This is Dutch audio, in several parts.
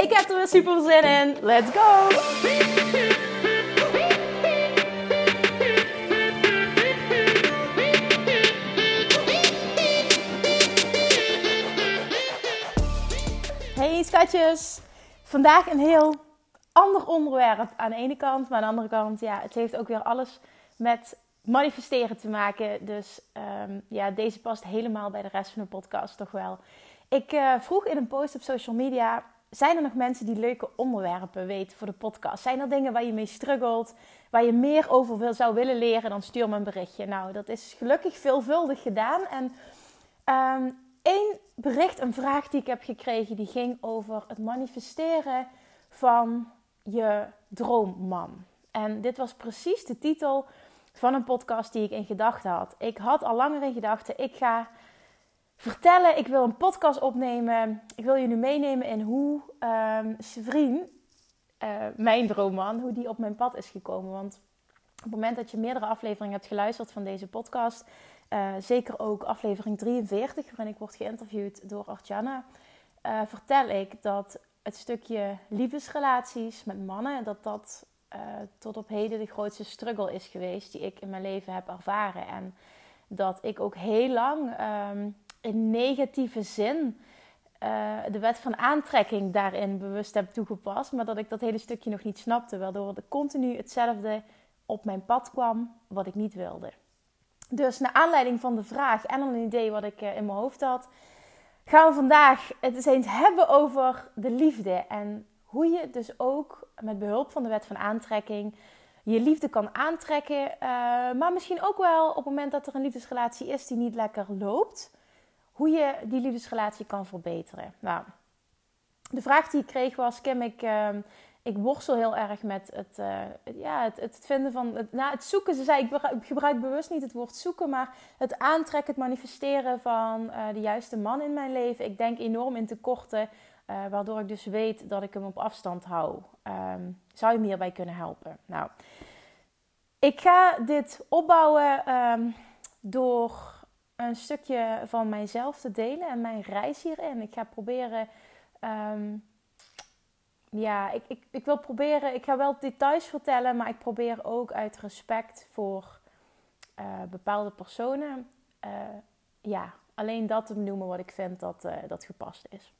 Ik heb er weer super zin in. Let's go! Hey schatjes! Vandaag een heel ander onderwerp aan de ene kant. Maar aan de andere kant, ja, het heeft ook weer alles met manifesteren te maken. Dus um, ja, deze past helemaal bij de rest van de podcast toch wel. Ik uh, vroeg in een post op social media zijn er nog mensen die leuke onderwerpen weten voor de podcast? Zijn er dingen waar je mee struggelt, waar je meer over zou willen leren? Dan stuur me een berichtje. Nou, dat is gelukkig veelvuldig gedaan. En um, één bericht, een vraag die ik heb gekregen, die ging over het manifesteren van je droomman. En dit was precies de titel van een podcast die ik in gedachten had. Ik had al langer in gedachten, ik ga vertellen. Ik wil een podcast opnemen. Ik wil nu meenemen in hoe um, Sevrien, uh, mijn droomman, hoe die op mijn pad is gekomen. Want op het moment dat je meerdere afleveringen hebt geluisterd van deze podcast, uh, zeker ook aflevering 43, waarin ik word geïnterviewd door Artjana, uh, vertel ik dat het stukje liefdesrelaties met mannen, dat dat tot op heden de grootste struggle is geweest die ik in mijn leven heb ervaren. En dat ik ook heel lang um, in negatieve zin uh, de wet van aantrekking daarin bewust heb toegepast, maar dat ik dat hele stukje nog niet snapte, waardoor er continu hetzelfde op mijn pad kwam wat ik niet wilde. Dus naar aanleiding van de vraag en een idee wat ik uh, in mijn hoofd had, gaan we vandaag het eens hebben over de liefde en hoe je dus ook met behulp van de wet van aantrekking je liefde kan aantrekken, uh, maar misschien ook wel op het moment dat er een liefdesrelatie is die niet lekker loopt, hoe je die liefdesrelatie kan verbeteren. Nou, de vraag die ik kreeg was: Kim, ik, uh, ik worstel heel erg met het, uh, ja, het, het vinden van. Het, nou, het zoeken. Ze zei: ik gebruik bewust niet het woord zoeken, maar het aantrekken, het manifesteren van uh, de juiste man in mijn leven. Ik denk enorm in tekorten, uh, waardoor ik dus weet dat ik hem op afstand hou. Um, zou je me hierbij kunnen helpen? Nou, ik ga dit opbouwen um, door een stukje van mijzelf te delen en mijn reis hierin. Ik ga proberen. Um, ja, ik, ik, wil proberen. Ik ga wel details vertellen, maar ik probeer ook uit respect voor uh, bepaalde personen. Uh, ja, alleen dat te benoemen wat ik vind dat, uh, dat gepast is.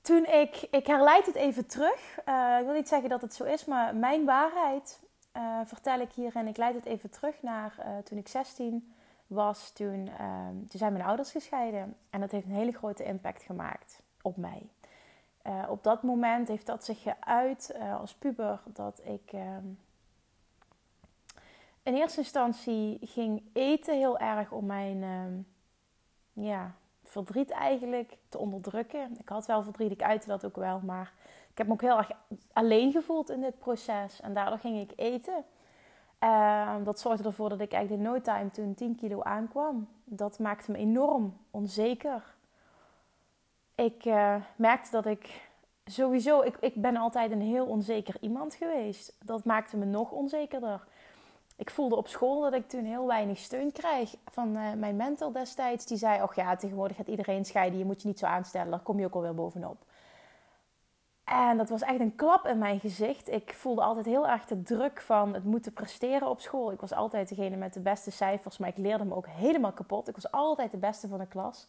Toen ik, ik herleid het even terug. ik wil niet zeggen dat het zo is, maar mijn waarheid uh, vertel ik hier en ik leid het even terug naar uh, toen ik 16 was. Toen, uh, toen zijn mijn ouders gescheiden en dat heeft een hele grote impact gemaakt op mij. Uh, op dat moment heeft dat zich geuit als puber dat ik ehm, in eerste instantie ging eten heel erg om mijn ehm, ja, verdriet eigenlijk te onderdrukken. Ik had wel verdriet, ik uitte dat ook wel, maar ik heb me ook heel erg alleen gevoeld in dit proces. En daardoor ging ik eten. Uh, dat zorgde ervoor dat ik eigenlijk in no time toen 10 kilo aankwam. Dat maakte me enorm onzeker. Ik uh, merkte dat ik sowieso, ik, ik ben altijd een heel onzeker iemand geweest. Dat maakte me nog onzekerder. Ik voelde op school dat ik toen heel weinig steun kreeg van uh, mijn mentor destijds. Die zei, oh ja, tegenwoordig gaat iedereen scheiden, je moet je niet zo aanstellen, daar kom je ook alweer bovenop. En dat was echt een klap in mijn gezicht. Ik voelde altijd heel erg de druk van het moeten presteren op school. Ik was altijd degene met de beste cijfers, maar ik leerde me ook helemaal kapot. Ik was altijd de beste van de klas.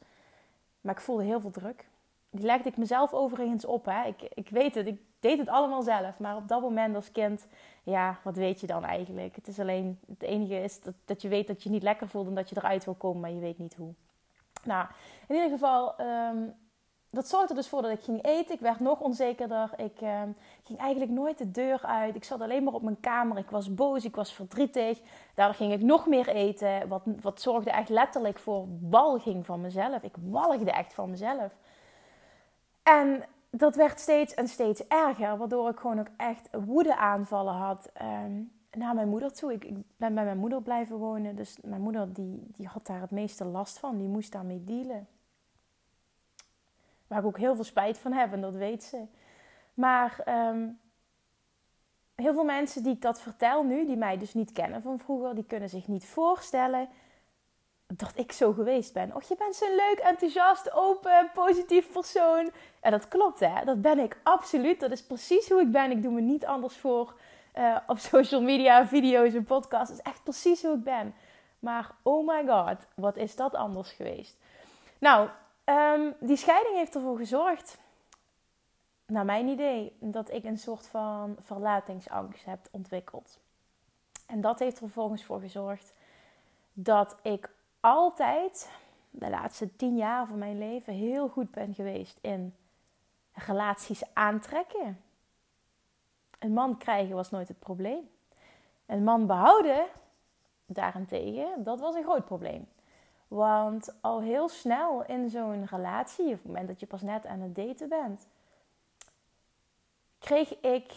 Maar ik voelde heel veel druk. Die legde ik mezelf overigens op. Hè. Ik, ik weet het, ik deed het allemaal zelf. Maar op dat moment als kind, ja, wat weet je dan eigenlijk? Het is alleen, het enige is dat, dat je weet dat je niet lekker voelt en dat je eruit wil komen, maar je weet niet hoe. Nou, in ieder geval, um, dat zorgde dus voor dat ik ging eten. Ik werd nog onzekerder. Ik uh, ging eigenlijk nooit de deur uit. Ik zat alleen maar op mijn kamer. Ik was boos, ik was verdrietig. Daardoor ging ik nog meer eten. Wat, wat zorgde echt letterlijk voor walging van mezelf. Ik walgde echt van mezelf. En dat werd steeds en steeds erger, waardoor ik gewoon ook echt woedeaanvallen had um, naar mijn moeder toe. Ik, ik, ben bij mijn moeder blijven wonen, dus mijn moeder die, die had daar het meeste last van. Die moest daarmee dealen. Waar ik ook heel veel spijt van heb en dat weet ze. Maar ehm, heel veel mensen die ik dat vertel nu, die mij dus niet kennen van vroeger, die kunnen zich niet voorstellen dat ik zo geweest ben. Och, je bent zo'n leuk, enthousiast, open, positief persoon. En dat klopt, hè? Dat ben ik absoluut. Dat is precies hoe ik ben. Ik doe me niet anders voor uh, op social media, video's en podcasts. Dat is echt precies hoe ik ben. Maar oh my god, wat is dat anders geweest? Nou, um, die scheiding heeft ervoor gezorgd, naar mijn idee, dat ik een soort van verlatingsangst heb ontwikkeld. En dat heeft er vervolgens voor gezorgd dat ik altijd, de laatste tien jaar van mijn leven, heel goed ben geweest in relaties aantrekken. Een man krijgen was nooit het probleem. Een man behouden, daarentegen, dat was een groot probleem. Want al heel snel in zo'n relatie, op het moment dat je pas net aan het daten bent, kreeg ik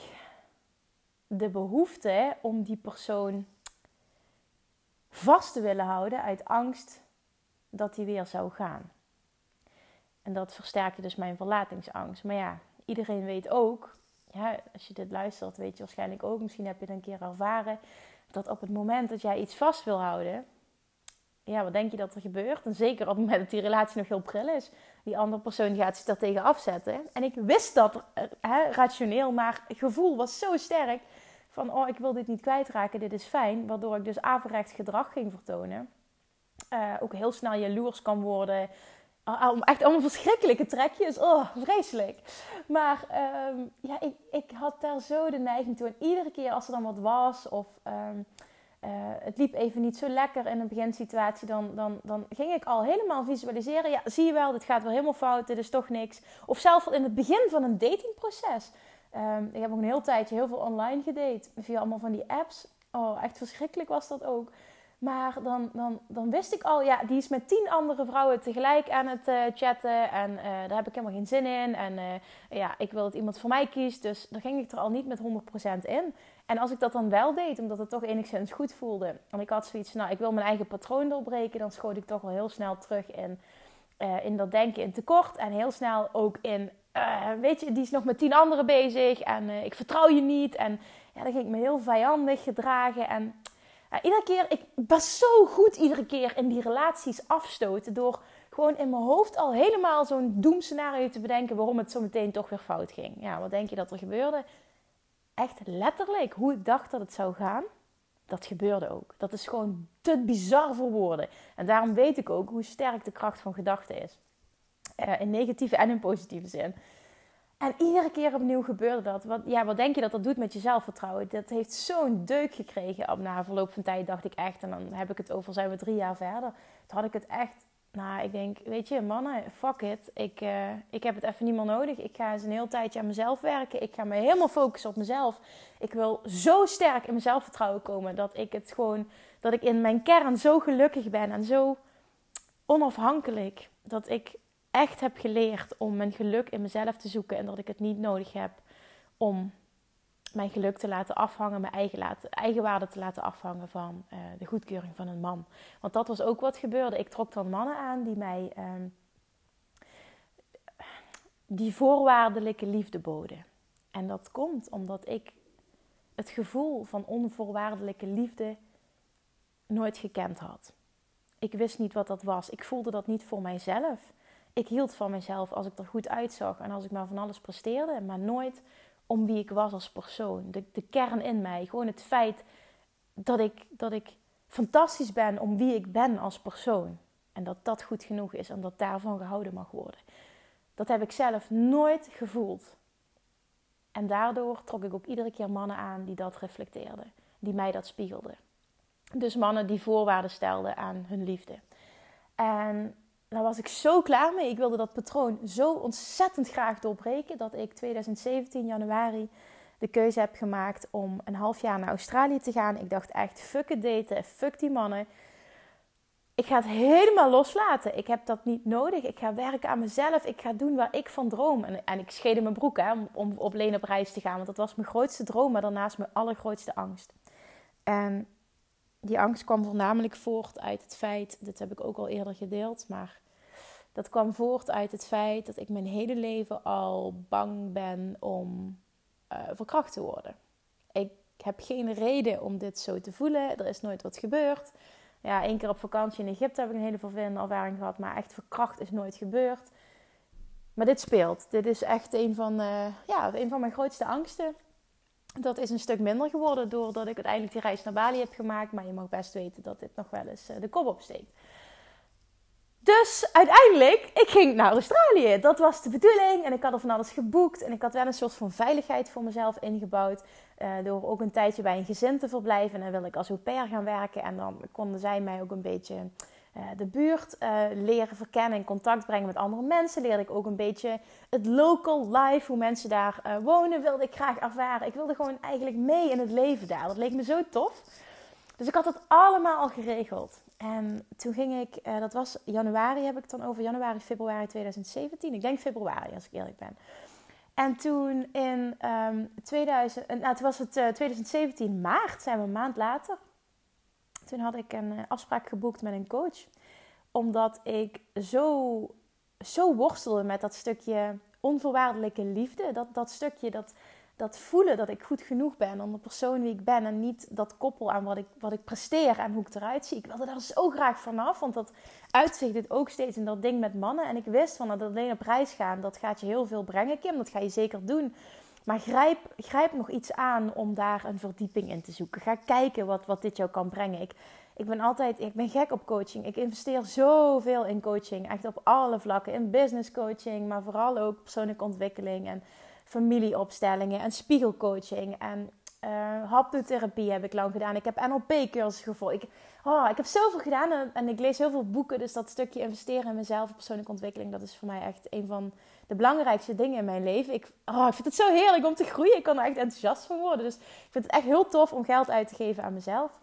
de behoefte om die persoon vast te willen houden uit angst dat hij weer zou gaan. En dat versterkte dus mijn verlatingsangst. Maar ja, iedereen weet ook, ja, als je dit luistert, weet je waarschijnlijk ook, misschien heb je het een keer ervaren, dat op het moment dat jij iets vast wil houden, ja, wat denk je dat er gebeurt? En zeker op het moment dat die relatie nog heel pril is, die andere persoon gaat zich daar tegen afzetten. En ik wist dat eh, hè, rationeel, maar het gevoel was zo sterk van oh, ik wil dit niet kwijtraken, dit is fijn. Waardoor ik dus averechts gedrag ging vertonen. Uh, ook heel snel jaloers kan worden. Uh, echt allemaal verschrikkelijke trekjes. Oh, vreselijk. Maar ehm, ja, ik, ik had daar zo de neiging toe. En iedere keer als er dan wat was of um, uh, het liep even niet zo lekker in een beginsituatie, dan, dan, dan ging ik al helemaal visualiseren. Ja, zie je wel, dit gaat wel helemaal fout, dit is toch niks. Of zelfs in het begin van een datingproces. Um, ik heb ook een heel tijdje heel veel online gedate. Via allemaal van die apps. Oh, echt verschrikkelijk was dat ook. Maar dan, dan, dan wist ik al, ja, die is met tien andere vrouwen tegelijk aan het uh, chatten. En uh, daar heb ik helemaal geen zin in. En ja, ik wil dat iemand voor mij kiest. Dus dan ging ik er al niet met 100% in. En als ik dat dan wel deed, omdat het toch enigszins goed voelde. En ik had zoiets, nou, ik wil mijn eigen patroon doorbreken. Dan schoot ik toch wel heel snel terug in, in dat denken in tekort. En heel snel ook in uh, weet je, die is nog met tien anderen bezig en uh, ik vertrouw je niet. En ja, dan ging ik me heel vijandig gedragen. En iedere keer, ik was zo goed iedere keer in die relaties afstoten door gewoon in mijn hoofd al helemaal zo'n doemscenario te bedenken waarom het zo meteen toch weer fout ging. Ja, wat denk je dat er gebeurde? Echt letterlijk hoe ik dacht dat het zou gaan, dat gebeurde ook. Dat is gewoon te bizar voor woorden. En daarom weet ik ook hoe sterk de kracht van gedachten is. Uh, in negatieve en in positieve zin. En iedere keer opnieuw gebeurde dat. Wat, ja, wat denk je dat dat doet met je zelfvertrouwen? Dat heeft zo'n deuk gekregen. Na verloop van tijd dacht ik echt, en dan heb ik het over, zijn we drie jaar verder. Toen had ik het echt, nou, ik denk, weet je, mannen, fuck it. Ik, uh, ik heb het even niet meer nodig. Ik ga eens een heel tijdje aan mezelf werken. Ik ga me helemaal focussen op mezelf. Ik wil zo sterk in mijn zelfvertrouwen komen dat ik het gewoon, dat ik in mijn kern zo gelukkig ben en zo onafhankelijk. Dat ik echt heb geleerd om mijn geluk in mezelf te zoeken en dat ik het niet nodig heb om mijn geluk te laten afhangen, mijn eigen, laten, eigen waarde te laten afhangen van uh, de goedkeuring van een man. Want dat was ook wat gebeurde. Ik trok dan mannen aan die mij um, die voorwaardelijke liefde boden. En dat komt omdat ik het gevoel van onvoorwaardelijke liefde nooit gekend had. Ik wist niet wat dat was. Ik voelde dat niet voor mijzelf ik hield van mezelf als ik er goed uitzag en als ik maar van alles presteerde, maar nooit om wie ik was als persoon. De, de kern in mij, gewoon het feit dat ik, dat ik fantastisch ben om wie ik ben als persoon. En dat dat goed genoeg is en dat daarvan gehouden mag worden. Dat heb ik zelf nooit gevoeld. En daardoor trok ik ook iedere keer mannen aan die dat reflecteerden, die mij dat spiegelden. Dus mannen die voorwaarden stelden aan hun liefde. En daar was ik zo klaar mee. Ik wilde dat patroon zo ontzettend graag doorbreken dat ik 2017 januari de keuze heb gemaakt om een half jaar naar Australië te gaan. Ik dacht echt, fuck het daten, fuck die mannen. ik ga het helemaal loslaten. Ik heb dat niet nodig. Ik ga werken aan mezelf. Ik ga doen waar ik van droom. En, en ik scheide mijn broek hè, om, om op Leen op reis te gaan. Want dat was mijn grootste droom, maar daarnaast mijn allergrootste angst. En die angst kwam voornamelijk voort uit het feit, dit heb ik ook al eerder gedeeld, maar dat kwam voort uit het feit dat ik mijn hele leven al bang ben om uh, verkracht te worden. Ik heb geen reden om dit zo te voelen. Er is nooit wat gebeurd. Ja, één keer op vakantie in Egypte heb ik een hele vervelende ervaring gehad, maar echt verkracht is nooit gebeurd. Maar dit speelt. Dit is echt een van, uh, ja, een van mijn grootste angsten. Dat is een stuk minder geworden doordat ik uiteindelijk die reis naar Bali heb gemaakt. Maar je mag best weten dat dit nog wel eens eh, de kop opsteekt. Dus uiteindelijk, ik ging naar Australië. Dat was de bedoeling. En ik had er van alles geboekt. En ik had wel een soort van veiligheid voor mezelf ingebouwd. Uh, door ook een tijdje bij een gezin te verblijven. En dan wilde ik als au pair gaan werken. En dan konden zij mij ook een beetje uh, de buurt uh, leren verkennen. In contact brengen met andere mensen. Leerde ik ook een beetje het local life. Hoe mensen daar wonen. Wilde ik graag ervaren. Ik wilde gewoon eigenlijk mee in het leven daar. Dat leek me zo tof. Dus ik had het allemaal al geregeld. En toen ging ik, uh, dat was januari, heb ik het dan over januari, februari 2017. Ik denk februari, als ik eerlijk ben. En toen in um, ehm, 2000, nou, was het uh, eh, 2017 maart, zijn we een maand later. Toen had ik een afspraak geboekt met een coach. Omdat ik zo, zo worstelde met dat stukje onvoorwaardelijke liefde. Dat, dat stukje dat dat voelen dat ik goed genoeg ben om de persoon wie ik ben. En niet dat koppel aan wat ik, wat ik presteer en hoe ik eruit zie. Ik wilde daar zo graag vanaf. Want dat uitzicht dit ook steeds in dat ding met mannen. En ik wist van dat alleen op reis gaan, dat gaat je heel veel brengen, Kim. Dat ga je zeker doen. Maar grijp, grijp nog iets aan om daar een verdieping in te zoeken. Ga kijken wat, wat dit jou kan brengen. Ik, ik ben altijd, ik ben gek op coaching. Ik investeer zoveel in coaching. Echt op alle vlakken. In business coaching, maar vooral ook persoonlijke ontwikkeling. En familieopstellingen en spiegelcoaching en uh, haptotherapie heb ik lang gedaan. Ik heb NLP-cursussen gevolgd. Ik, oh, ik heb zoveel gedaan en, ik lees heel veel boeken. Dus dat stukje investeren in mezelf, persoonlijke ontwikkeling, dat is voor mij echt een van de belangrijkste dingen in mijn leven. Ik, oh, ik vind het zo heerlijk om te groeien. Ik kan er echt enthousiast van worden. Dus ik vind het echt heel tof om geld uit te geven aan mezelf.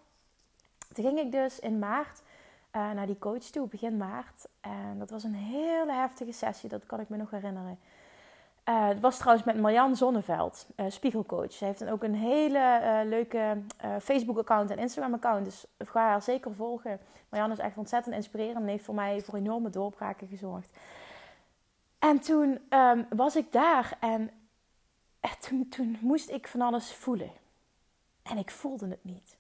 Toen ging ik dus in maart uh, naar die coach toe, begin maart. En dat was een hele heftige sessie, dat kan ik me nog herinneren. Uh, het was trouwens met Marjan Zonneveld, uh, spiegelcoach. Ze heeft ook een hele uh, leuke Facebook-account en Instagram-account. Dus ga haar zeker volgen. Marjan is echt ontzettend inspirerend en heeft voor mij voor enorme doorbraken gezorgd. En toen um, was ik daar en toen, toen moest ik van alles voelen. En ik voelde het niet.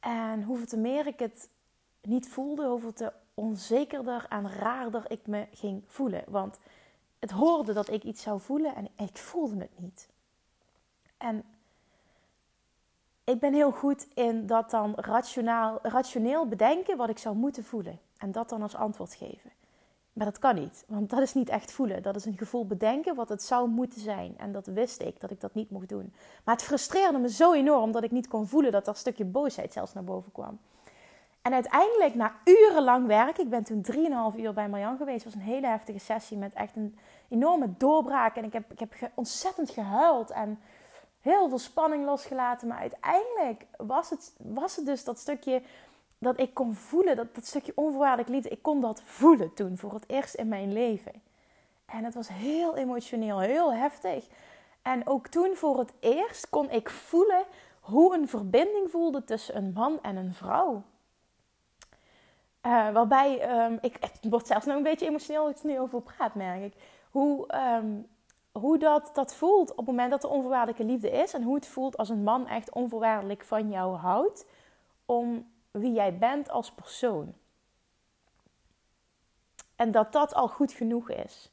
En hoeveel te meer ik het niet voelde, hoeveel te onzekerder en raarder ik me ging voelen. Want het hoorde dat ik iets zou voelen en ik voelde het niet. En ik ben heel goed in dat dan rationaal, rationeel bedenken wat ik zou moeten voelen. En dat dan als antwoord geven. Maar dat kan niet, want dat is niet echt voelen. Dat is een gevoel bedenken wat het zou moeten zijn. En dat wist ik, dat ik dat niet mocht doen. Maar het frustreerde me zo enorm dat ik niet kon voelen dat dat stukje boosheid zelfs naar boven kwam. En uiteindelijk, na urenlang werk, ik ben toen 3,5 uur bij Marjan geweest. Was een hele heftige sessie met echt een enorme doorbraak. En ik heb, ik heb ontzettend gehuild en heel veel spanning losgelaten. Maar uiteindelijk was het, was het dus dat stukje dat ik kon voelen, dat, dat stukje onvoorwaardelijk liefde. Ik kon dat voelen toen, voor het eerst in mijn leven. En het was heel emotioneel, heel heftig. En ook toen voor het eerst kon ik voelen hoe een verbinding voelde tussen een man en een vrouw. Uh, waarbij um, ik, het wordt zelfs nog een beetje emotioneel als ik er nu over praat, merk ik. Hoe, um, hoe dat, dat voelt op het moment dat er onvoorwaardelijke liefde is. En hoe het voelt als een man echt onvoorwaardelijk van jou houdt. Om wie jij bent als persoon. En dat dat al goed genoeg is.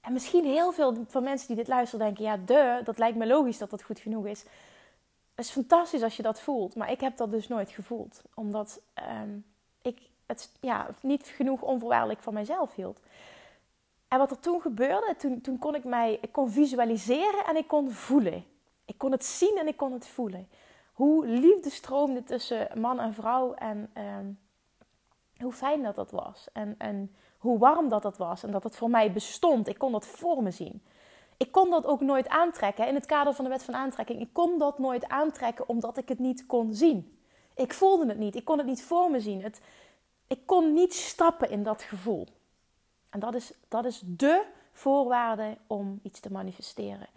En misschien heel veel van mensen die dit luisteren denken: ja, de, dat lijkt me logisch dat dat goed genoeg is. Het is fantastisch als je dat voelt, maar ik heb dat dus nooit gevoeld. Omdat ik het ja, niet genoeg onvoorwaardelijk van mijzelf hield. En wat er toen gebeurde, toen, toen kon ik mij ik kon visualiseren en ik kon voelen. Ik kon het zien en ik kon het voelen. Hoe liefde stroomde tussen man en vrouw en ehm, hoe fijn dat dat was. En, en hoe warm dat dat was en dat het voor mij bestond. Ik kon dat voor me zien. Ik kon dat ook nooit aantrekken in het kader van de wet van aantrekking. Ik kon dat nooit aantrekken omdat ik het niet kon zien. Ik voelde het niet. Ik kon het niet voor me zien. Het, ik kon niet stappen in dat gevoel. En dat is, dat is de voorwaarde om iets te manifesteren.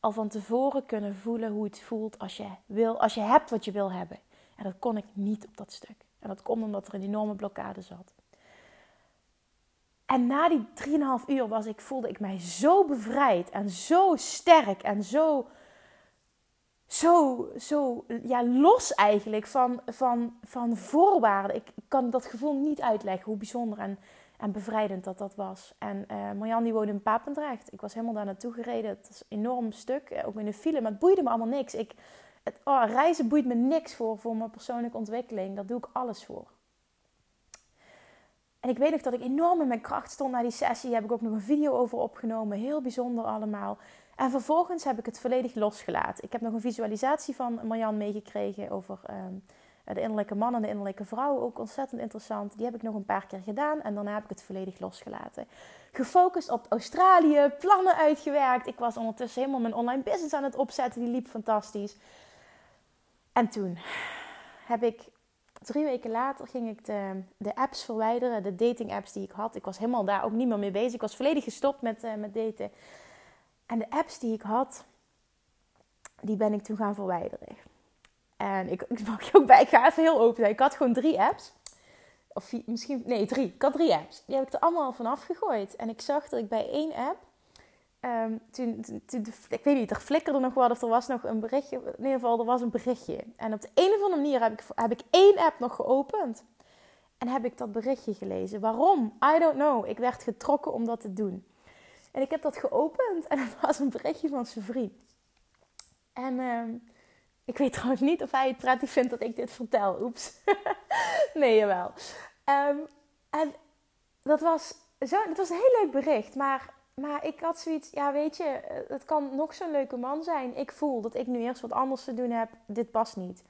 Al van tevoren kunnen voelen hoe het voelt als je, wil, als je hebt wat je wil hebben. En dat kon ik niet op dat stuk. En dat komt omdat er een enorme blokkade zat. En na die 3,5 uur was ik, voelde ik mij zo bevrijd en zo sterk en zo, zo, zo ja, los eigenlijk van, van, van voorwaarden. Ik kan dat gevoel niet uitleggen hoe bijzonder en, en bevrijdend dat dat was. En uh, Marjan die woonde in Papendrecht. Ik was helemaal daar naartoe gereden. Het is een enorm stuk, eh, ook in de file, maar het boeide me allemaal niks. Ik, het, oh, reizen boeit me niks voor, voor mijn persoonlijke ontwikkeling. Daar doe ik alles voor. En ik weet nog dat ik enorm in mijn kracht stond na die sessie. Daar heb ik ook nog een video over opgenomen. Heel bijzonder allemaal. En vervolgens heb ik het volledig losgelaten. Ik heb nog een visualisatie van Marjan meegekregen over ehm, de innerlijke man en de innerlijke vrouw. Ook ontzettend interessant. Die heb ik nog een paar keer gedaan. En daarna heb ik het volledig losgelaten. Gefocust op Australië, plannen uitgewerkt. Ik was ondertussen helemaal mijn online business aan het opzetten. Die liep fantastisch. En toen heb ik drie weken later ging ik de, de apps verwijderen, de dating apps die ik had. Ik was helemaal daar ook niet meer mee bezig. Ik was volledig gestopt met, uh, met daten. En de apps die ik had, die ben ik toen gaan verwijderen. En ik, ik mag je ook bij, ik ga even heel open zijn. Ik had gewoon drie apps. Of misschien, nee, drie. Ik had drie apps. Die heb ik er allemaal vanaf gegooid. En ik zag dat ik bij één app Um, toen, toen, ik weet niet, er flikkerde nog wat of er was nog een berichtje. In ieder geval, er was een berichtje. En op de een of andere manier heb ik, heb ik één app nog geopend. En heb ik dat berichtje gelezen. Waarom? I don't know. Ik werd getrokken om dat te doen. En ik heb dat geopend en het was een berichtje van zijn. En um, ik weet trouwens niet of hij het prettig vindt dat ik dit vertel. Oeps. nee, jawel. Um, en dat was, zo, dat was een heel leuk bericht. Maar maar ik had zoiets, ja weet je, het kan nog zo'n leuke man zijn. Ik voel dat ik nu eerst wat anders te doen heb. Dit past niet.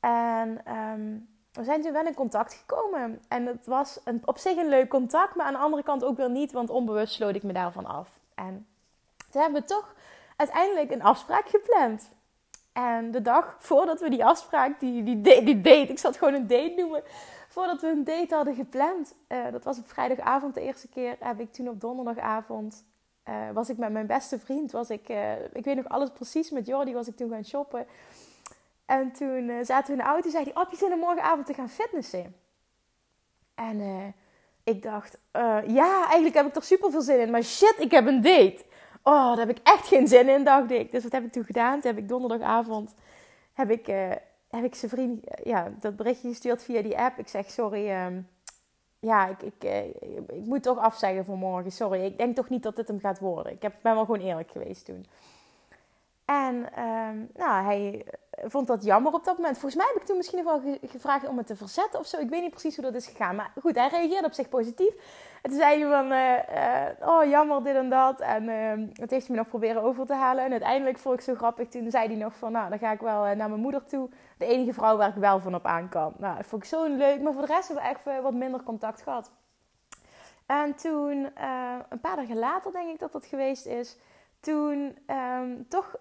En ehm, we zijn toen wel in contact gekomen. En het was een, op zich een leuk contact, maar aan de andere kant ook weer niet, want onbewust sloot ik me daarvan af. En toen hebben we toch uiteindelijk een afspraak gepland. En de dag voordat we die afspraak, die, die, date, ik zal het gewoon een date noemen, voordat we een date hadden gepland. Uh, dat was op vrijdagavond de eerste keer. Heb ik toen op donderdagavond, uh, was ik met mijn beste vriend, was ik, uh, ik weet nog alles precies, met Jordi was ik toen gaan shoppen. En toen zaten we in de auto en zei hij, oh, je zin om morgenavond te gaan fitnessen? En ik dacht, ja, eigenlijk heb ik er super veel zin in, maar shit, ik heb een date. Oh, daar heb ik echt geen zin in, dacht ik. Dus wat heb ik toen gedaan? Toen heb ik donderdagavond heb ik, heb ik zijn vriend ja, dat berichtje gestuurd via die app. Ik zeg, sorry, uh, ja, ik, ik, ik moet toch afzeggen voor morgen. Sorry, ik denk toch niet dat dit hem gaat worden. Ik heb, ben wel gewoon eerlijk geweest toen. En uh, nou, hij vond dat jammer op dat moment. Volgens mij heb ik toen misschien nog wel gevraagd om het te verzetten of zo. Ik weet niet precies hoe dat is gegaan. Maar goed, hij reageerde op zich positief. En toen zei hij van, uh, oh jammer dit en dat. En uh, het heeft hij me nog proberen over te halen. En uiteindelijk vond ik zo grappig. Toen zei hij nog van, nou dan ga ik wel naar mijn moeder toe. De enige vrouw waar ik wel van op aan kan. Nou, dat vond ik zo leuk. Maar voor de rest hebben we echt wat minder contact gehad. En toen, een paar dagen later denk ik dat dat geweest is toen um, toch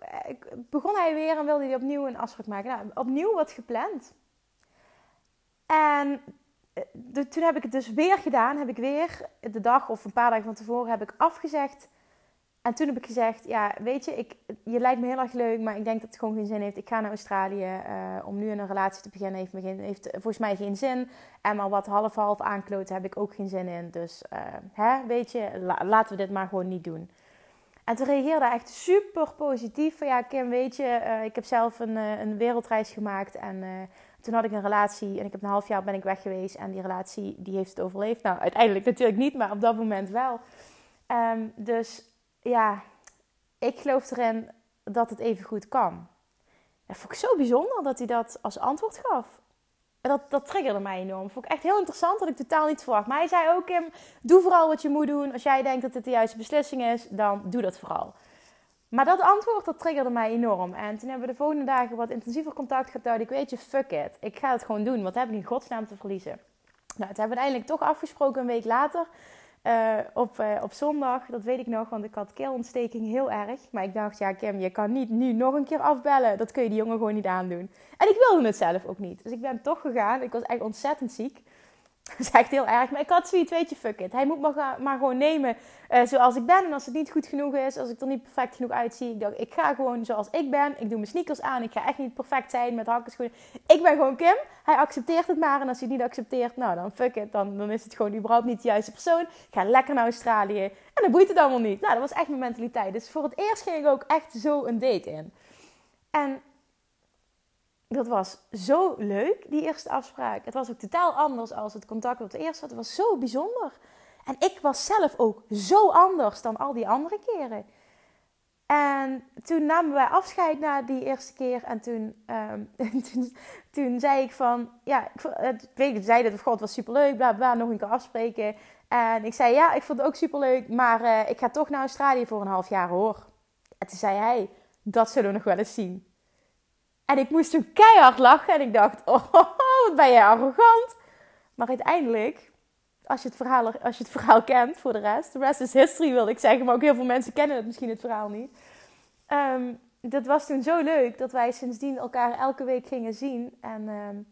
begon hij weer en wilde hij opnieuw een afspraak maken. Nou, opnieuw wat gepland. En eh, toen heb ik het dus weer gedaan. Heb ik weer de dag of een paar dagen van tevoren heb ik afgezegd. En toen heb ik gezegd, ja, weet je, ik, je lijkt me heel erg leuk, maar ik denk dat het gewoon geen zin heeft. Ik ga naar Australië uh, om nu een relatie te beginnen. Heeft, heeft volgens mij geen zin. En maar wat half-half aankloten heb ik ook geen zin in. Dus, hè, weet je, laten we dit maar gewoon niet doen. En toen reageerde echt super positief. Van ja, Kim, weet je, uh, ik heb zelf een, uh, een wereldreis gemaakt. En uh, toen had ik een relatie en ik heb een half jaar ben ik weg geweest. En die relatie, die heeft het overleefd. Nou, uiteindelijk natuurlijk niet, maar op dat moment wel. Um, dus ja, ik geloof erin dat het even goed kan. Dat vond ik zo bijzonder dat hij dat als antwoord gaf. Dat, dat triggerde mij enorm. Vond ik echt heel interessant, dat ik totaal niet verwacht. Maar hij zei ook, Kim, doe vooral wat je moet doen. Als jij denkt dat het de juiste beslissing is, dan doe dat vooral. Maar dat antwoord, dat triggerde mij enorm. En toen hebben we de volgende dagen wat intensiever contact gehad. Ik weet je, fuck it. Ik ga het gewoon doen. Wat heb ik in godsnaam te verliezen? Nou, het hebben we uiteindelijk toch afgesproken een week later. Uh, op, uh, op zondag, dat weet ik nog, want ik had keelontsteking heel erg. Maar ik dacht, ja Kim, je kan niet nu nog een keer afbellen. Dat kun je die jongen gewoon niet aandoen. En ik wilde het zelf ook niet. Dus ik ben toch gegaan. Ik was echt ontzettend ziek. Dat is echt heel erg. Maar ik had zoiets, weet je, fuck it. Hij moet maar gewoon nemen uh, zoals ik ben. En als het niet goed genoeg is, als ik er niet perfect genoeg uitzie. Ik dacht, ik ga gewoon zoals ik ben. Ik doe mijn sneakers aan. Ik ga echt niet perfect zijn met hakkenschoenen. Ik ben gewoon Kim. Hij accepteert het maar. En als hij het niet accepteert, nou dan fuck it. Dan, dan is het gewoon überhaupt niet de juiste persoon. Ik ga lekker naar Australië. En dan boeit het allemaal niet. Nou, dat was echt mijn mentaliteit. Dus voor het eerst ging ik ook echt zo een date in. En dat was zo leuk, die eerste afspraak. Het was ook totaal anders als het contact wat de eerste. Het was zo bijzonder. En ik was zelf ook zo anders dan al die andere keren. En toen namen wij afscheid na die eerste keer. En toen, um, toen, zei ik van... Ja, ik, ik zei dat God was superleuk. Bla, bla, nog een keer afspreken. En ik zei, ja, ik vond het ook superleuk. Maar uh, ik ga toch naar Australië voor een half jaar, hoor. En toen zei hij, dat zullen we nog wel eens zien. En ik moest toen keihard lachen. En ik dacht, oh, wat ben jij arrogant. Maar uiteindelijk, als je, het verhaal, als je het verhaal kent voor de rest. De rest is history, wil ik zeggen. Maar ook heel veel mensen kennen het misschien het verhaal niet. Um, dat was toen zo leuk dat wij sindsdien elkaar elke week gingen zien. En um,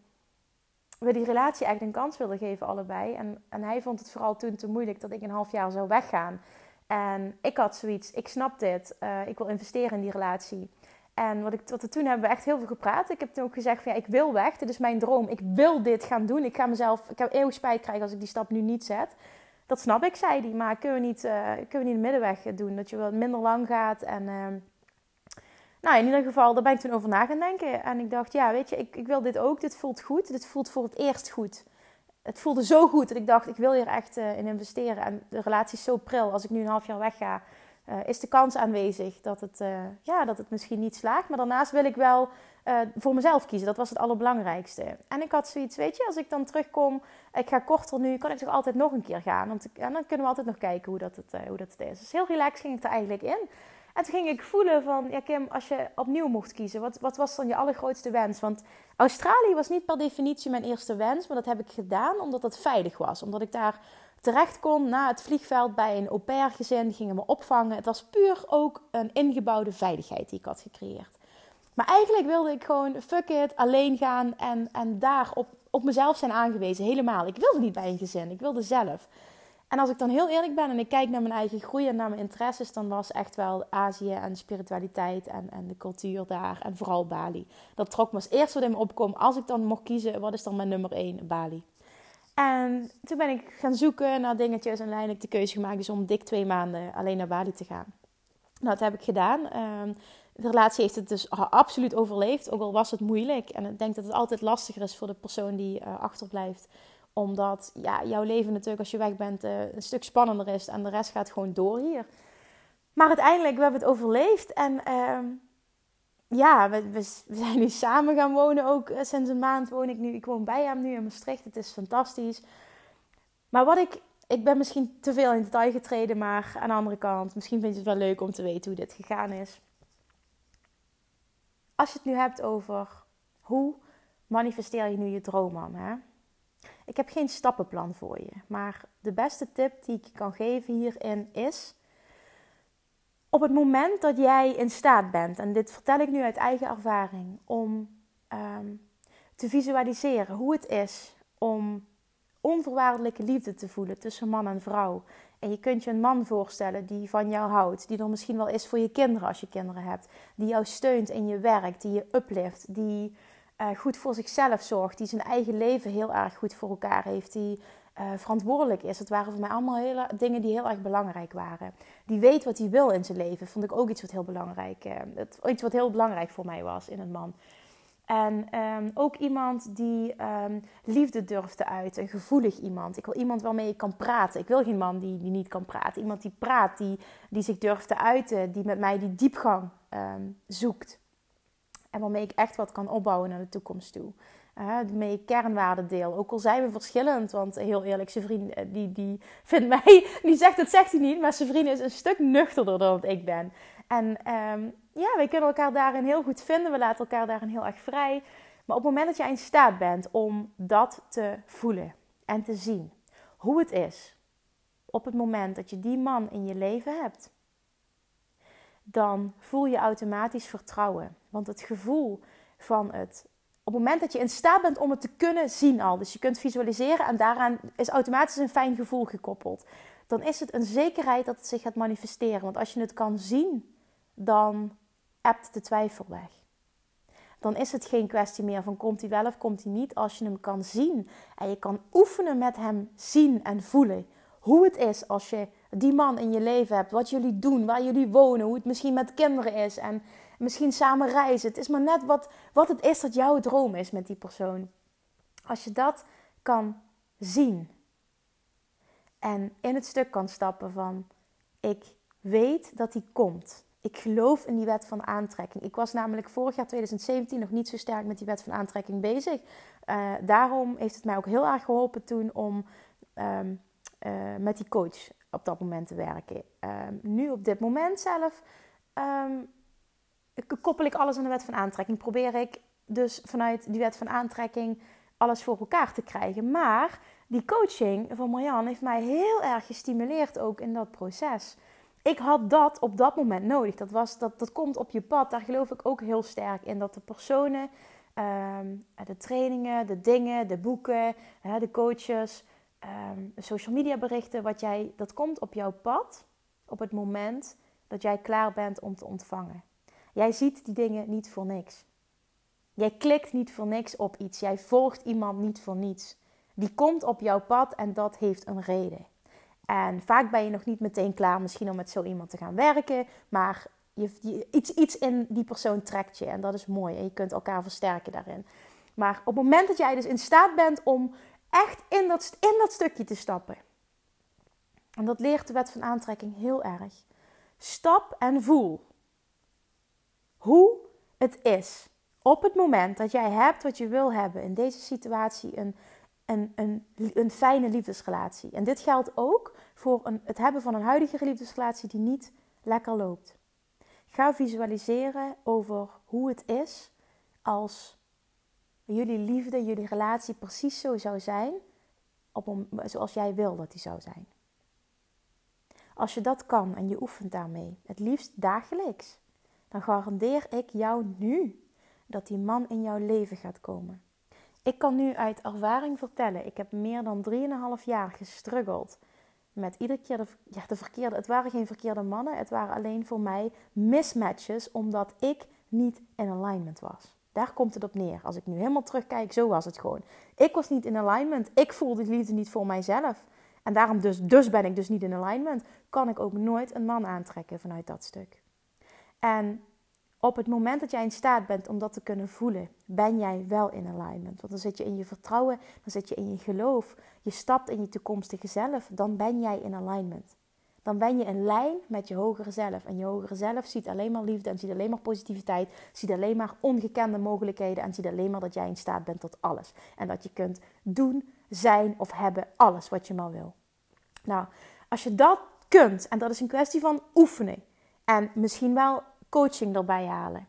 we die relatie echt een kans wilden geven, allebei. En, en hij vond het vooral toen te moeilijk dat ik een half jaar zou weggaan. En ik had zoiets, ik snap dit, uh, ik wil investeren in die relatie. En wat, ik, we toen hebben we echt heel veel gepraat. Ik heb toen ook gezegd van ja, ik wil weg. Dit is mijn droom. Ik wil dit gaan doen. Ik ga mezelf, ik heb eeuwig spijt krijgen als ik die stap nu niet zet. Dat snap ik, zei hij. Maar kunnen we niet, uh, kunnen we niet de middenweg doen? Dat je wat minder lang gaat. En uh, nou, in ieder geval, daar ben ik toen over na gaan denken. En ik dacht, ja, weet je, ik, ik wil dit ook. Dit voelt goed. Dit voelt voor het eerst goed. Het voelde zo goed dat ik dacht, ik wil hier echt uh, in investeren. En de relatie is zo pril. Als ik nu een half jaar wegga, uh, is de kans aanwezig dat het, uh, ja, dat het misschien niet slaagt. Maar daarnaast wil ik wel uh, voor mezelf kiezen. Dat was het allerbelangrijkste. En ik had zoiets, weet je, als ik dan terugkom, ik ga korter nu, kan ik toch altijd nog een keer gaan. Want en dan kunnen we altijd nog kijken hoe dat het, hoe dat het is. Dus heel relaxed ging ik er eigenlijk in. En toen ging ik voelen van, ja Kim, als je opnieuw mocht kiezen, wat, wat was dan je allergrootste wens? Want Australië was niet per definitie mijn eerste wens, maar dat heb ik gedaan omdat het veilig was. Omdat ik daar terecht kon na het vliegveld bij een au pair gezin. Gingen me opvangen. Het was puur ook een ingebouwde veiligheid die ik had gecreëerd. Maar eigenlijk wilde ik gewoon fuck it, alleen gaan en, en daar op, op mezelf zijn aangewezen. Helemaal. Ik wilde niet bij een gezin. Ik wilde zelf. En als ik dan heel eerlijk ben en ik kijk naar mijn eigen groei en naar mijn interesses, dan was echt wel Azië en spiritualiteit en, en de cultuur daar en vooral Bali. Dat trok me als eerste wat in me opkom. Als ik dan mocht kiezen, wat is dan mijn nummer 1? Bali. En toen ben ik gaan zoeken naar dingetjes en uiteindelijk de keuze gemaakt dus om dik twee maanden alleen naar Bali te gaan. Nou, dat heb ik gedaan. Um, de relatie heeft het dus absoluut overleefd, ook al was het moeilijk. En ik denk dat het altijd lastiger is voor de persoon die uh, achterblijft. Omdat ja, jouw leven natuurlijk als je weg bent uh, een stuk spannender is en de rest gaat gewoon door hier. Maar uiteindelijk, we hebben het overleefd. En uh, ja, we, we, zijn nu samen gaan wonen ook. Eh, sinds een maand woon ik nu. Ik woon bij hem nu in Maastricht. Het is fantastisch. Maar wat ik... Ik ben misschien te veel in detail getreden, maar aan de andere kant... Misschien vind je het wel leuk om te weten hoe dit gegaan is. Als je het nu hebt over hoe manifesteer je nu je droom aan, hè? Ik heb geen stappenplan voor je. Maar de beste tip die ik je kan geven hierin is op het moment dat jij in staat bent, en dit vertel ik nu uit eigen ervaring, om um, te visualiseren hoe het is om onvoorwaardelijke liefde te voelen tussen man en vrouw. En je kunt je een man voorstellen die van jou houdt, die er misschien wel is voor je kinderen als je kinderen hebt, die jou steunt in je werk, die je uplift, die uh, goed voor zichzelf zorgt, die zijn eigen leven heel erg goed voor elkaar heeft, die uh, verantwoordelijk is. Het waren voor mij allemaal hele, dingen die heel erg belangrijk waren. Die weet wat hij wil in zijn leven, vond ik ook iets wat heel belangrijk, het, iets wat heel belangrijk voor mij was in een man. En um, ook iemand die um, liefde durft te uiten, een gevoelig iemand. Ik wil iemand waarmee ik kan praten. Ik wil geen man die, die niet kan praten. Iemand die praat, die, die zich durft te uiten, die met mij die diepgang um, zoekt. En waarmee ik echt wat kan opbouwen naar de toekomst toe uh, mee kernwaarden deel. Ook al zijn we verschillend, want heel eerlijk, zijn vriend eh, die, die vindt mij, die zegt het zegt hij niet, maar zijn vriend is een stuk nuchterder dan ik ben. En um, ja, we kunnen elkaar daarin heel goed vinden, we laten elkaar daarin heel erg vrij. Maar op het moment dat jij in staat bent om dat te voelen en te zien, hoe het is, op het moment dat je die man in je leven hebt, dan voel je automatisch vertrouwen. Want het gevoel van het Op het moment dat je in staat bent om het te kunnen zien al, dus je kunt visualiseren en daaraan is automatisch een fijn gevoel gekoppeld, dan is het een zekerheid dat het zich gaat manifesteren. Want als je het kan zien, dan hebt de twijfel weg. Dan is het geen kwestie meer van komt hij wel of komt hij niet. Als je hem kan zien en je kan oefenen met hem zien en voelen hoe het is als je die man in je leven hebt, wat jullie doen, waar jullie wonen, hoe het misschien met kinderen is en misschien samen reizen. Het is maar net wat, wat het is dat jouw droom is met die persoon. Als je dat kan zien en in het stuk kan stappen van ik weet dat die komt. Ik geloof in die wet van aantrekking. Ik was namelijk vorig jaar 2017 nog niet zo sterk met die wet van aantrekking bezig. Uh, daarom heeft het mij ook heel erg geholpen toen om um, uh, met die coach op dat moment te werken. Um, nu op dit moment zelf um, koppel ik alles aan de wet van aantrekking. Probeer ik dus vanuit die wet van aantrekking alles voor elkaar te krijgen. Maar die coaching van Marjan heeft mij heel erg gestimuleerd ook in dat proces. Ik had dat op dat moment nodig. Dat, was, dat, dat komt op je pad. Daar geloof ik ook heel sterk in. Dat de personen, ehm, de trainingen, de dingen, de boeken, de coaches, um, social media berichten, wat jij, dat komt op jouw pad op het moment dat jij klaar bent om te ontvangen. Jij ziet die dingen niet voor niks. Jij klikt niet voor niks op iets. Jij volgt iemand niet voor niets. Die komt op jouw pad en dat heeft een reden. En vaak ben je nog niet meteen klaar misschien om met zo iemand te gaan werken. Maar je, iets, iets in die persoon trekt je. En dat is mooi. En je kunt elkaar versterken daarin. Maar op het moment dat jij dus in staat bent om echt in dat, in dat stukje te stappen. En dat leert de wet van aantrekking heel erg. Stap en voel hoe het is op het moment dat jij hebt wat je wil hebben in deze situatie, een, een, een, een fijne liefdesrelatie. En dit geldt ook voor een, het hebben van een huidige liefdesrelatie die niet lekker loopt. Ga visualiseren over hoe het is als jullie liefde, jullie relatie precies zo zou zijn op een, zoals jij wil dat die zou zijn. Als je dat kan en je oefent daarmee, het liefst dagelijks, dan garandeer ik jou nu dat die man in jouw leven gaat komen. Ik kan nu uit ervaring vertellen, ik heb meer dan 3,5 jaar gestruggeld met iedere keer de, ja, de verkeerde. Het waren geen verkeerde mannen, het waren alleen voor mij mismatches, omdat ik niet in alignment was. Daar komt het op neer. Als ik nu helemaal terugkijk, zo was het gewoon. Ik was niet in alignment. Ik voelde die liefde niet voor mijzelf. En daarom dus, dus ben ik dus niet in alignment. Kan ik ook nooit een man aantrekken vanuit dat stuk. En op het moment dat jij in staat bent om dat te kunnen voelen, ben jij wel in alignment. Want dan zit je in je vertrouwen, dan zit je in je geloof, je stapt in je toekomstige zelf, dan ben jij in alignment. Dan ben je in lijn met je hogere zelf. En je hogere zelf ziet alleen maar liefde en ziet alleen maar positiviteit, ziet alleen maar ongekende mogelijkheden en ziet alleen maar dat jij in staat bent tot alles. En dat je kunt doen, zijn of hebben alles wat je maar wil. Nou, als je dat kunt, en dat is een kwestie van oefenen en misschien wel coaching erbij halen.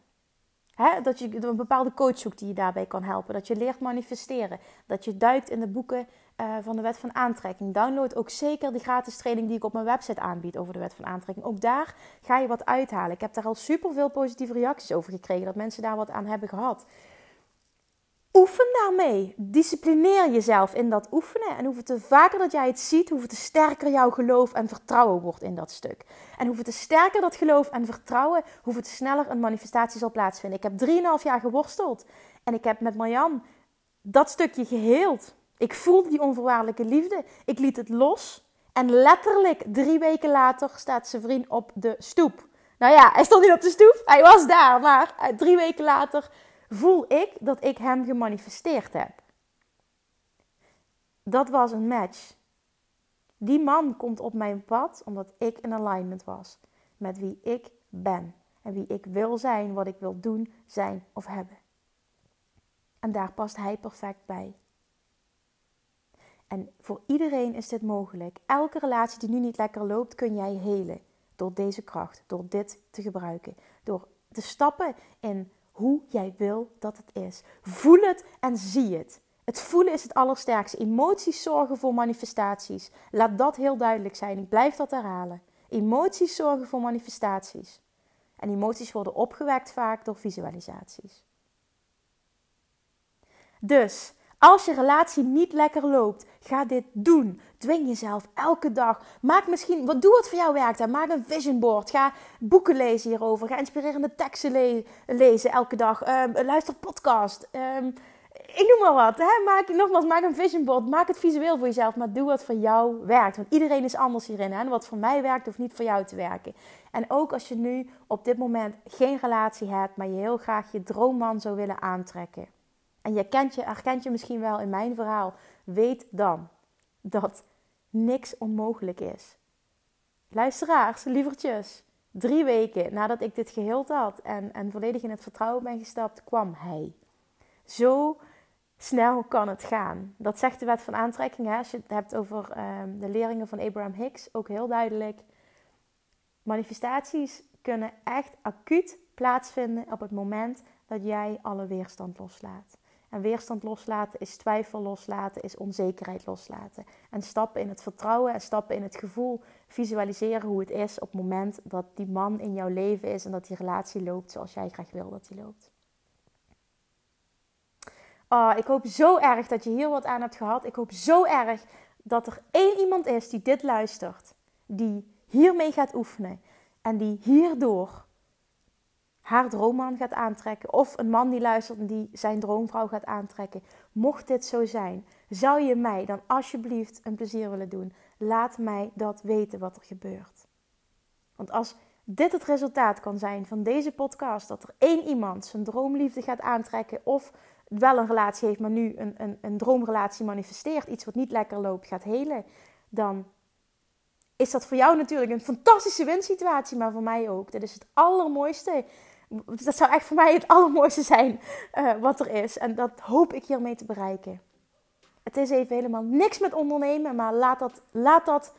dat je een bepaalde coach zoekt die je daarbij kan helpen. Dat je leert manifesteren. Dat je duikt in de boeken uh, van de wet van aantrekking. Download ook zeker de gratis training die ik op mijn website aanbied over de wet van aantrekking. Ook daar ga je wat uithalen. Ik heb daar al super veel positieve reacties over gekregen. Dat mensen daar wat aan hebben gehad. Oefen daarmee. Disciplineer jezelf in dat oefenen. En hoeveel te vaker dat jij het ziet, hoeveel te sterker jouw geloof en vertrouwen wordt in dat stuk. En hoeveel te sterker dat geloof en vertrouwen, hoeveel te sneller een manifestatie zal plaatsvinden. Ik heb 3,5 jaar geworsteld. En ik heb met Marjan dat stukje geheeld. Ik voelde die onvoorwaardelijke liefde. Ik liet het los. En letterlijk drie weken later staat zijn vriend op de stoep. Nou ja, hij stond niet op de stoep. Hij was daar. Maar eh, drie weken later voel ik dat ik hem gemanifesteerd heb. Dat was een match. Die man komt op mijn pad omdat ik in alignment was met wie ik ben en wie ik wil zijn, wat ik wil doen, zijn of hebben. En daar past hij perfect bij. En voor iedereen is dit mogelijk. Elke relatie die nu niet lekker loopt, kun jij helen door deze kracht, door dit te gebruiken, door te stappen in hoe jij wil dat het is. Voel het en zie het. Het voelen is het allersterkste. Emoties zorgen voor manifestaties. Laat dat heel duidelijk zijn. Ik blijf dat herhalen. Emoties zorgen voor manifestaties. En emoties worden opgewekt vaak door visualisaties. Dus als je relatie niet lekker loopt, ga dit doen. Dwing jezelf elke dag. Maak misschien, wat doe wat voor jou werkt. Maak een vision board. Ga boeken lezen hierover. Ga inspirerende teksten lezen elke dag. Uh, luister podcast. Um, ik noem maar wat. Hè? Maak, nogmaals, maak een vision board. Maak het visueel voor jezelf. Maar doe wat voor jou werkt. Want iedereen is anders hierin. Hè? Wat voor mij werkt, hoeft niet voor jou te werken. En ook als je nu op dit moment geen relatie hebt, maar je heel graag je droomman zou willen aantrekken. En je, kent je herkent je misschien wel in mijn verhaal. Weet dan dat niks onmogelijk is. Luisteraars, lievertjes. Drie weken nadat ik dit geheeld had en, en volledig in het vertrouwen ben gestapt, kwam hij. Zo snel kan het gaan. Dat zegt de wet van aantrekking. Hè? Als je het hebt over ehm, de leerlingen van Abraham Hicks, ook heel duidelijk. Manifestaties kunnen echt acuut plaatsvinden op het moment dat jij alle weerstand loslaat. En weerstand loslaten is twijfel loslaten, is onzekerheid loslaten. En stappen in het vertrouwen en stappen in het gevoel. Visualiseren hoe het is op het moment dat die man in jouw leven is en dat die relatie loopt zoals jij graag wil dat die loopt. Oh, ik hoop zo erg dat je hier wat aan hebt gehad. Ik hoop zo erg dat er één iemand is die dit luistert. Die hiermee gaat oefenen. En die hierdoor haar droomman gaat aantrekken. Of een man die luistert en die zijn droomvrouw gaat aantrekken. Mocht dit zo zijn, zou je mij dan alsjeblieft een plezier willen doen? Laat mij dat weten wat er gebeurt. Want als dit het resultaat kan zijn van deze podcast, dat er één iemand zijn droomliefde gaat aantrekken of wel een relatie heeft, maar nu een, een, een droomrelatie manifesteert, iets wat niet lekker loopt, gaat helen, dan is dat voor jou natuurlijk een fantastische winsituatie, maar voor mij ook. Dit is het allermooiste. Dat zou echt voor mij het allermooiste zijn uh, wat er is. En dat hoop ik hiermee te bereiken. Het is even helemaal niks met ondernemen, maar laat dat, laat dat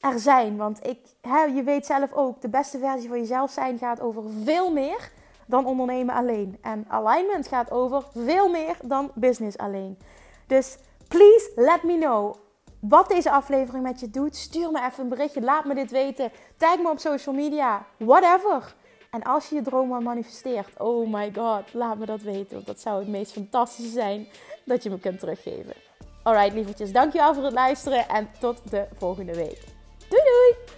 er zijn. Want ik, hè, je weet zelf ook, de beste versie van jezelf zijn gaat over veel meer dan ondernemen alleen. En alignment gaat over veel meer dan business alleen. Dus please let me know wat deze aflevering met je doet. Stuur me even een berichtje. Laat me dit weten. Tag me op social media. Whatever. En als je je droom manifesteert, oh my god, laat me dat weten. Want dat zou het meest fantastische zijn dat je me kunt teruggeven. Alright, lievertjes, dankjewel voor het luisteren en tot de volgende week. Doei doei!